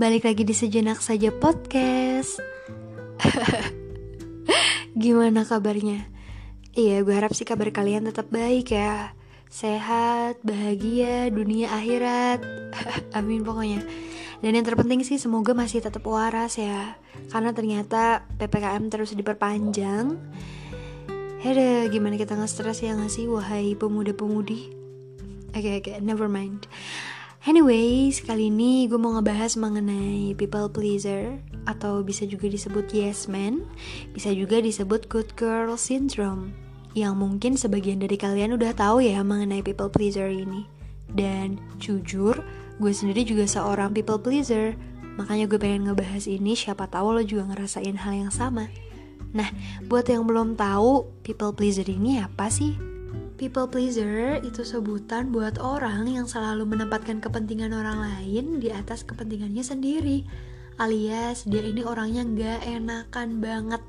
Balik lagi di sejenak saja podcast. Gimana kabarnya? Iya gue harap sih kabar kalian tetap baik ya. Sehat, bahagia, dunia akhirat. Amin pokoknya. Dan yang terpenting sih semoga masih tetap waras ya. Karena ternyata PPKM terus diperpanjang. Hede, gimana kita nge-stress ya gak sih Wahai pemuda-pemudi? Oke okay, oke, okay, never mind Anyways, kali ini gue mau ngebahas mengenai people pleaser atau bisa juga disebut yes man, bisa juga disebut good girl syndrome. Yang mungkin sebagian dari kalian udah tahu ya mengenai people pleaser ini. Dan jujur, gue sendiri juga seorang people pleaser. Makanya gue pengen ngebahas ini, siapa tahu lo juga ngerasain hal yang sama. Nah, buat yang belum tahu, people pleaser ini apa sih? People pleaser itu sebutan buat orang yang selalu menempatkan kepentingan orang lain di atas kepentingannya sendiri. Alias dia ini orangnya gak enakan banget.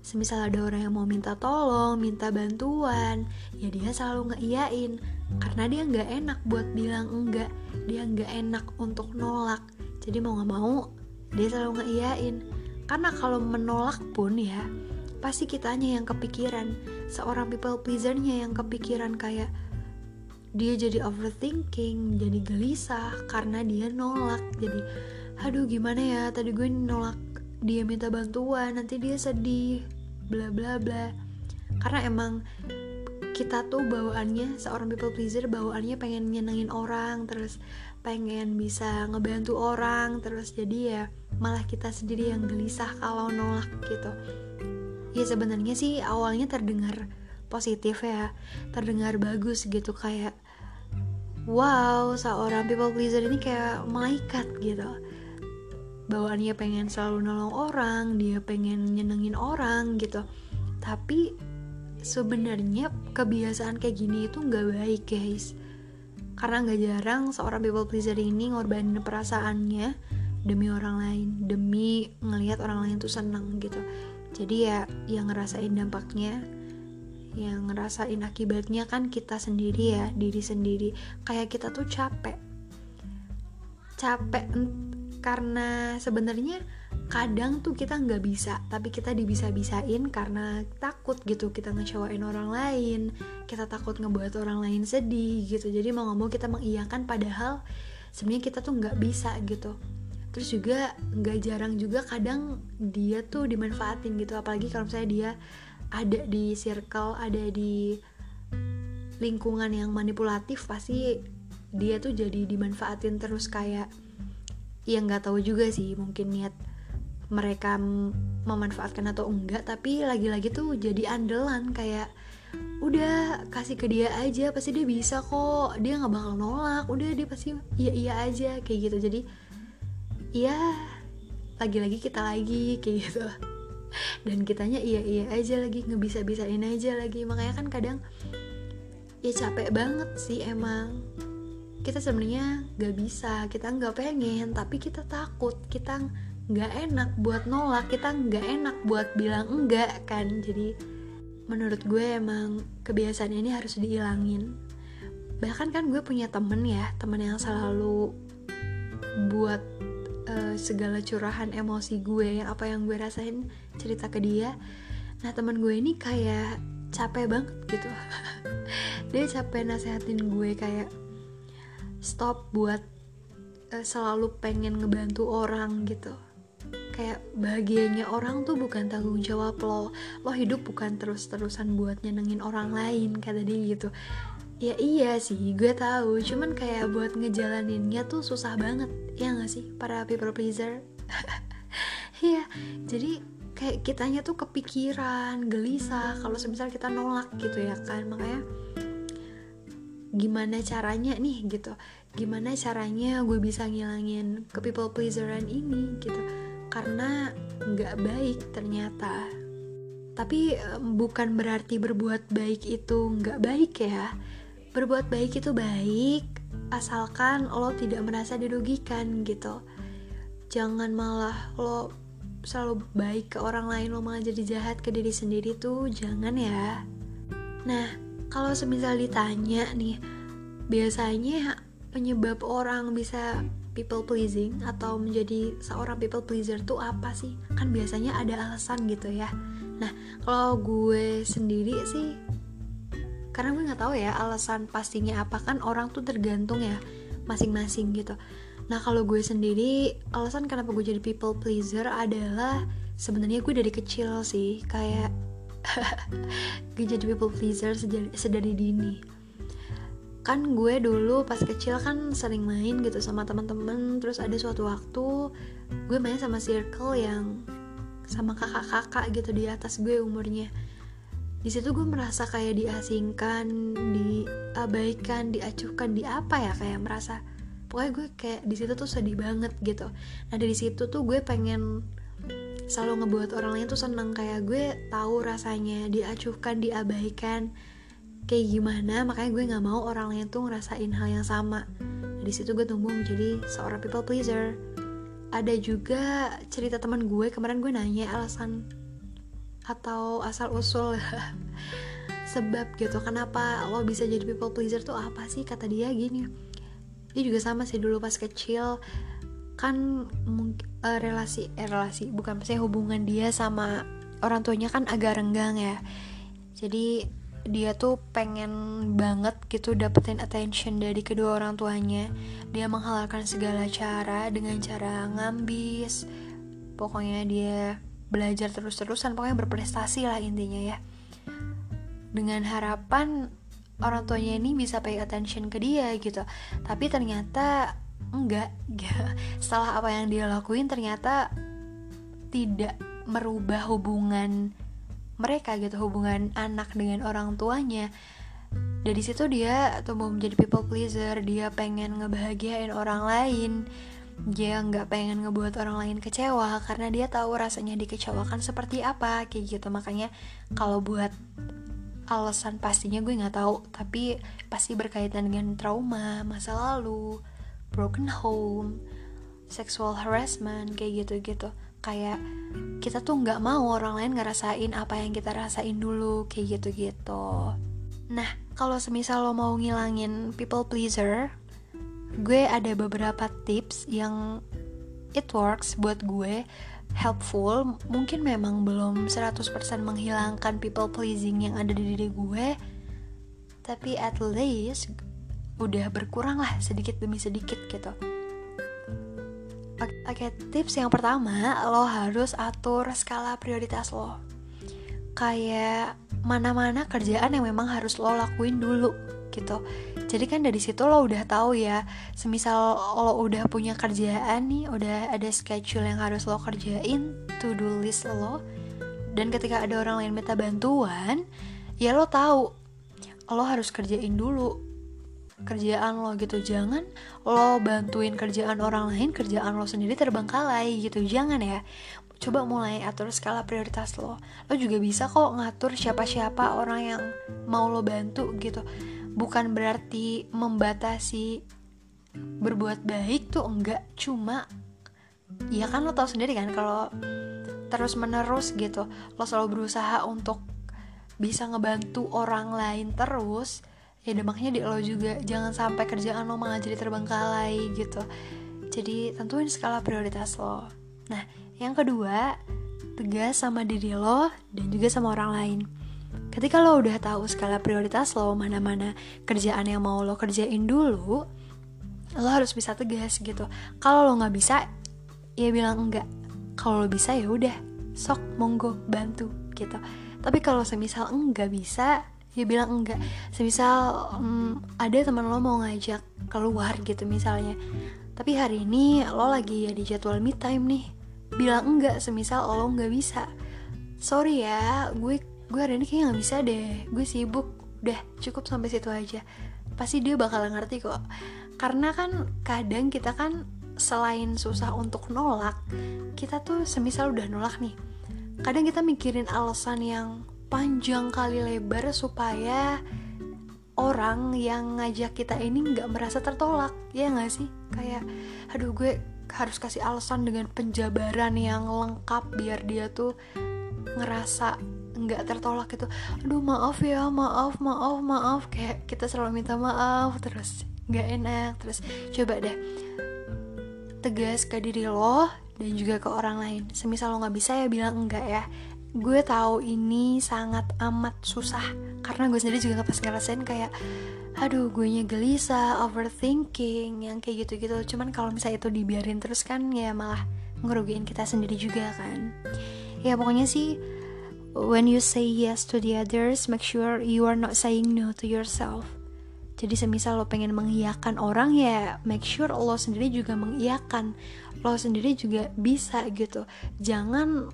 Semisal ada orang yang mau minta tolong, minta bantuan, ya dia selalu ngeiyain. Karena dia gak enak buat bilang enggak, dia gak enak untuk nolak. Jadi mau gak mau, dia selalu ngeiyain. Karena kalau menolak pun ya, pasti kitanya yang kepikiran seorang people pleasernya yang kepikiran kayak dia jadi overthinking jadi gelisah karena dia nolak. Jadi aduh gimana ya? Tadi gue nolak dia minta bantuan nanti dia sedih bla bla bla. Karena emang kita tuh bawaannya seorang people pleaser bawaannya pengen nyenengin orang terus pengen bisa ngebantu orang terus jadi ya malah kita sendiri yang gelisah kalau nolak gitu ya sebenarnya sih awalnya terdengar positif ya terdengar bagus gitu kayak wow seorang people pleaser ini kayak malaikat gitu. Bawaannya pengen selalu nolong orang dia pengen nyenengin orang gitu. Tapi sebenarnya kebiasaan kayak gini itu nggak baik guys. Karena nggak jarang seorang people pleaser ini ngorbanin perasaannya demi orang lain demi ngelihat orang lain tuh seneng gitu jadi ya yang ngerasain dampaknya yang ngerasain akibatnya kan kita sendiri ya diri sendiri. Kayak kita tuh capek. Capek karena sebenarnya kadang tuh kita nggak bisa tapi kita dibisa-bisain karena takut gitu kita ngecewain orang lain kita takut ngebuat orang lain sedih gitu. Jadi mau nggak mau kita mengiyakan padahal sebenarnya kita tuh nggak bisa gitu terus juga nggak jarang juga kadang dia tuh dimanfaatin gitu apalagi kalau misalnya dia ada di circle ada di lingkungan yang manipulatif pasti dia tuh jadi dimanfaatin terus kayak ya nggak tahu juga sih mungkin niat mereka memanfaatkan atau enggak tapi lagi-lagi tuh jadi andalan kayak udah kasih ke dia aja pasti dia bisa kok dia nggak bakal nolak udah dia pasti iya iya aja kayak gitu. Jadi iya lagi-lagi kita lagi kayak gitu. Dan kitanya iya iya aja lagi ngebisa bisain aja lagi. Makanya kan kadang ya capek banget sih emang. Kita sebenarnya gak bisa kita nggak pengen tapi kita takut kita nggak enak buat nolak kita nggak enak buat bilang enggak kan. Jadi menurut gue emang kebiasaan ini harus dihilangin. Bahkan kan gue punya temen ya temen yang selalu buat uh, segala curahan emosi gue yang apa yang gue rasain cerita ke dia. Nah teman gue ini kayak capek banget gitu. Dia capek nasehatin gue kayak stop buat uh, selalu pengen ngebantu orang gitu. Kayak bahagianya orang tuh bukan tanggung jawab lo. Lo hidup bukan terus-terusan buat nyenengin orang lain kata dia gitu ya iya sih gue tahu. Cuman kayak buat ngejalaninnya tuh susah banget. Ya gak sih para people pleaser? Iya, jadi kayak kitanya tuh kepikiran, gelisah kalau semisal kita nolak gitu ya kan. Makanya gimana caranya nih gitu? Gimana caranya gue bisa ngilangin ke people pleaseran ini gitu? Karena nggak baik ternyata. Tapi bukan berarti berbuat baik itu nggak baik ya berbuat baik itu baik asalkan lo tidak merasa dirugikan gitu jangan malah lo selalu baik ke orang lain lo malah jadi jahat ke diri sendiri tuh jangan ya nah kalau semisal ditanya nih biasanya penyebab orang bisa people pleasing atau menjadi seorang people pleaser tuh apa sih? Kan biasanya ada alasan gitu ya. Nah, kalau gue sendiri sih karena gue nggak tahu ya alasan pastinya apa. Kan orang tuh tergantung ya masing-masing gitu. Nah, kalau gue sendiri alasan kenapa gue jadi people pleaser adalah sebenarnya gue dari kecil sih. Kayak gue jadi people pleaser sedari dini. Kan gue dulu pas kecil kan sering main gitu sama teman-teman. Terus ada suatu waktu gue main sama circle yang sama kakak-kakak gitu di atas gue umurnya di situ gue merasa kayak diasingkan diabaikan diacuhkan di apa ya kayak merasa pokoknya gue kayak di situ tuh sedih banget gitu. Nah dari situ tuh gue pengen selalu ngebuat orang lain tuh seneng kayak gue tahu rasanya diacuhkan diabaikan kayak gimana makanya gue nggak mau orang lain tuh ngerasain hal yang sama. Di situ gue tumbuh menjadi seorang people pleaser. Ada juga cerita teman gue kemarin gue nanya alasan atau asal usul sebab gitu. Kenapa lo bisa jadi people pleaser tuh apa sih? Kata dia gini. Dia juga sama sih dulu pas kecil. Kan uh, relasi eh, relasi bukan maksudnya hubungan dia sama orang tuanya kan agak renggang ya. Jadi dia tuh pengen banget gitu dapetin attention dari kedua orang tuanya. Dia menghalalkan segala cara dengan cara ngambis. Pokoknya dia belajar terus-terusan pokoknya berprestasi lah intinya ya. Dengan harapan orang tuanya ini bisa pay attention ke dia gitu. Tapi ternyata enggak ya. setelah apa yang dia lakuin ternyata tidak merubah hubungan mereka gitu hubungan anak dengan orang tuanya. Dari situ dia tumbuh menjadi people pleaser dia pengen ngebahagiain orang lain dia nggak pengen ngebuat orang lain kecewa karena dia tahu rasanya dikecewakan seperti apa kayak gitu. Makanya kalau buat alasan pastinya gue nggak tahu tapi pasti berkaitan dengan trauma masa lalu broken home sexual harassment kayak gitu gitu kayak kita tuh nggak mau orang lain ngerasain apa yang kita rasain dulu kayak gitu-gitu. Nah kalau semisal lo mau ngilangin people pleaser gue ada beberapa tips yang it works buat gue helpful mungkin memang belum 100% menghilangkan people pleasing yang ada di diri gue tapi at least udah berkurang lah sedikit demi sedikit gitu Oke, okay, tips yang pertama, lo harus atur skala prioritas lo. Kayak mana-mana kerjaan yang memang harus lo lakuin dulu gitu. Jadi kan dari situ lo udah tahu ya, semisal lo udah punya kerjaan nih, udah ada schedule yang harus lo kerjain, to do list lo. Dan ketika ada orang lain minta bantuan, ya lo tahu lo harus kerjain dulu kerjaan lo gitu. Jangan lo bantuin kerjaan orang lain kerjaan lo sendiri terbengkalai gitu. Jangan ya. Coba mulai atur skala prioritas lo. Lo juga bisa kok ngatur siapa-siapa orang yang mau lo bantu gitu bukan berarti membatasi berbuat baik tuh enggak cuma ya kan lo tau sendiri kan kalau terus menerus gitu lo selalu berusaha untuk bisa ngebantu orang lain terus ya dampaknya di lo juga. Jangan sampai kerjaan lo malah jadi terbengkalai gitu. Jadi tentuin skala prioritas lo. Nah yang kedua tegas sama diri lo dan juga sama orang lain ketika lo udah tahu skala prioritas lo mana-mana kerjaan yang mau lo kerjain dulu lo harus bisa tegas gitu. Kalau lo nggak bisa ya bilang enggak. Kalau lo bisa ya udah. Sok monggo bantu gitu. Tapi kalau semisal enggak bisa dia bilang enggak. Semisal um, ada teman lo mau ngajak keluar gitu misalnya. Tapi hari ini lo lagi ya di jadwal me time nih. Bilang enggak semisal lo nggak bisa. Sorry ya gue gue hari ini kayak nggak bisa deh. Gue sibuk. Udah cukup sampai situ aja. Pasti dia bakal ngerti kok. Karena kan kadang kita kan selain susah untuk nolak kita tuh semisal udah nolak nih. Kadang kita mikirin alasan yang panjang kali lebar supaya orang yang ngajak kita ini nggak merasa tertolak. Ya nggak sih? Kayak aduh gue harus kasih alasan dengan penjabaran yang lengkap biar dia tuh ngerasa nggak tertolak gitu. Aduh maaf ya maaf maaf maaf. Kayak kita selalu minta maaf terus nggak enak. Terus coba deh tegas ke diri lo dan juga ke orang lain. Semisal lo nggak bisa ya bilang enggak ya. Gue tahu ini sangat amat susah. Karena gue sendiri juga pas ngerasain kayak aduh gue nya gelisah overthinking yang kayak gitu-gitu. Cuman kalau misalnya itu dibiarin terus kan ya malah ngerugiin kita sendiri juga kan. Ya pokoknya sih when you say yes to the others make sure you are not saying no to yourself. Jadi semisal lo pengen mengiyakan orang ya make sure lo sendiri juga mengiyakan. Lo sendiri juga bisa gitu. Jangan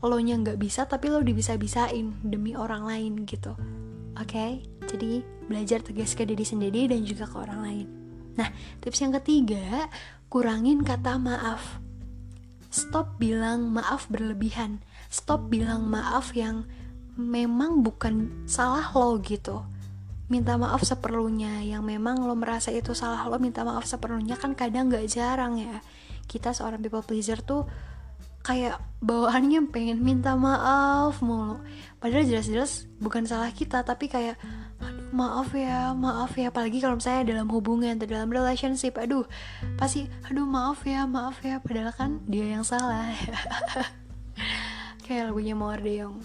lo nya nggak bisa tapi lo dibisa-bisain demi orang lain gitu. Oke? Okay? jadi belajar tegas ke diri sendiri dan juga ke orang lain. Nah tips yang ketiga kurangin kata maaf. Stop bilang maaf berlebihan stop bilang maaf yang memang bukan salah lo gitu. Minta maaf seperlunya yang memang lo merasa itu salah lo minta maaf seperlunya kan kadang gak jarang ya. Kita seorang people pleaser tuh kayak bawaannya pengen minta maaf mulu. Padahal jelas-jelas bukan salah kita tapi kayak aduh maaf ya maaf ya. Apalagi kalau misalnya dalam hubungan atau dalam relationship aduh pasti aduh maaf ya maaf ya. Padahal kan dia yang salah kayak lagunya Mordeong.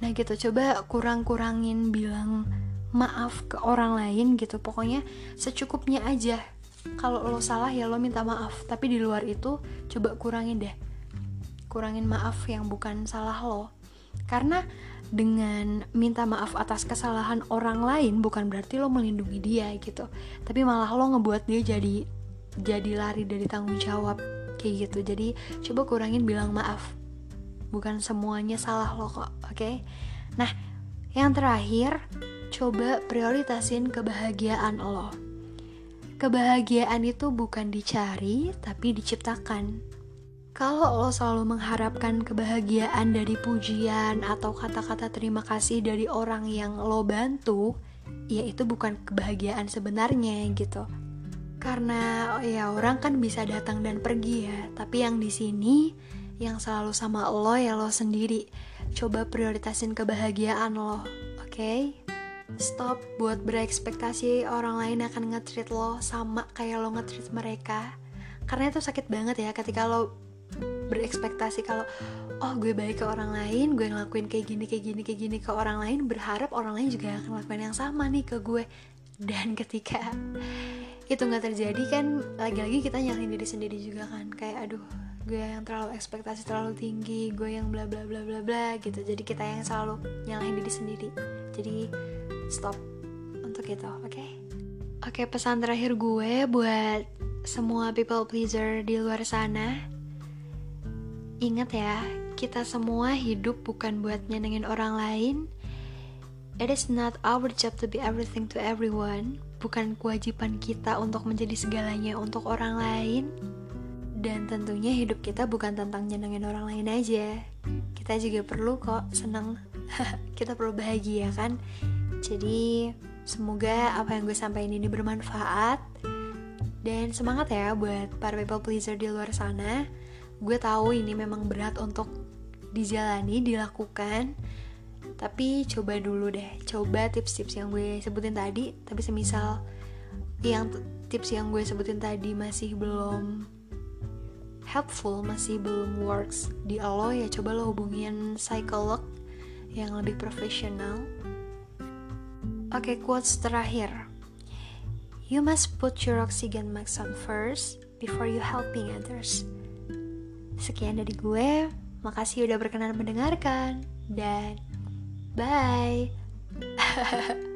Nah gitu. Coba kurang-kurangin bilang maaf ke orang lain gitu. Pokoknya secukupnya aja. Kalau lo salah ya lo minta maaf. Tapi di luar itu coba kurangin deh. Kurangin maaf yang bukan salah lo. Karena dengan minta maaf atas kesalahan orang lain bukan berarti lo melindungi dia gitu. Tapi malah lo ngebuat dia jadi jadi lari dari tanggung jawab kayak gitu. Jadi coba kurangin bilang maaf bukan semuanya salah lo kok oke okay? nah yang terakhir coba prioritasin kebahagiaan lo kebahagiaan itu bukan dicari tapi diciptakan kalau lo selalu mengharapkan kebahagiaan dari pujian atau kata-kata terima kasih dari orang yang lo bantu, ya itu bukan kebahagiaan sebenarnya gitu. Karena ya orang kan bisa datang dan pergi ya, tapi yang di sini yang selalu sama lo ya lo sendiri. Coba prioritasin kebahagiaan lo, oke? Okay? Stop buat berekspektasi orang lain akan nge-treat lo sama kayak lo nge-treat mereka. Karena itu sakit banget ya ketika lo berekspektasi kalau oh gue baik ke orang lain gue ngelakuin kayak gini kayak gini kayak gini ke orang lain berharap orang lain juga akan ngelakuin yang sama nih ke gue dan ketika itu nggak terjadi kan lagi-lagi kita nyalahin diri sendiri juga kan kayak aduh gue yang terlalu ekspektasi terlalu tinggi gue yang bla bla bla bla bla gitu jadi kita yang selalu nyalahin diri sendiri jadi stop untuk itu oke okay? oke okay, pesan terakhir gue buat semua people pleaser di luar sana Ingat ya, kita semua hidup bukan buat nyenengin orang lain. It is not our job to be everything to everyone. Bukan kewajiban kita untuk menjadi segalanya untuk orang lain. Dan tentunya hidup kita bukan tentang nyenengin orang lain aja. Kita juga perlu kok senang. kita perlu bahagia kan? Jadi semoga apa yang gue sampaikan ini bermanfaat. Dan semangat ya buat para people pleaser di luar sana gue tahu ini memang berat untuk dijalani dilakukan tapi coba dulu deh coba tips-tips yang gue sebutin tadi tapi semisal yang tips yang gue sebutin tadi masih belum helpful masih belum works di lo ya coba lo hubungin psikolog yang lebih profesional. Oke okay, quotes terakhir. You must put your oxygen mask on first before you helping others. Sekian dari gue, makasih udah berkenan mendengarkan, dan bye.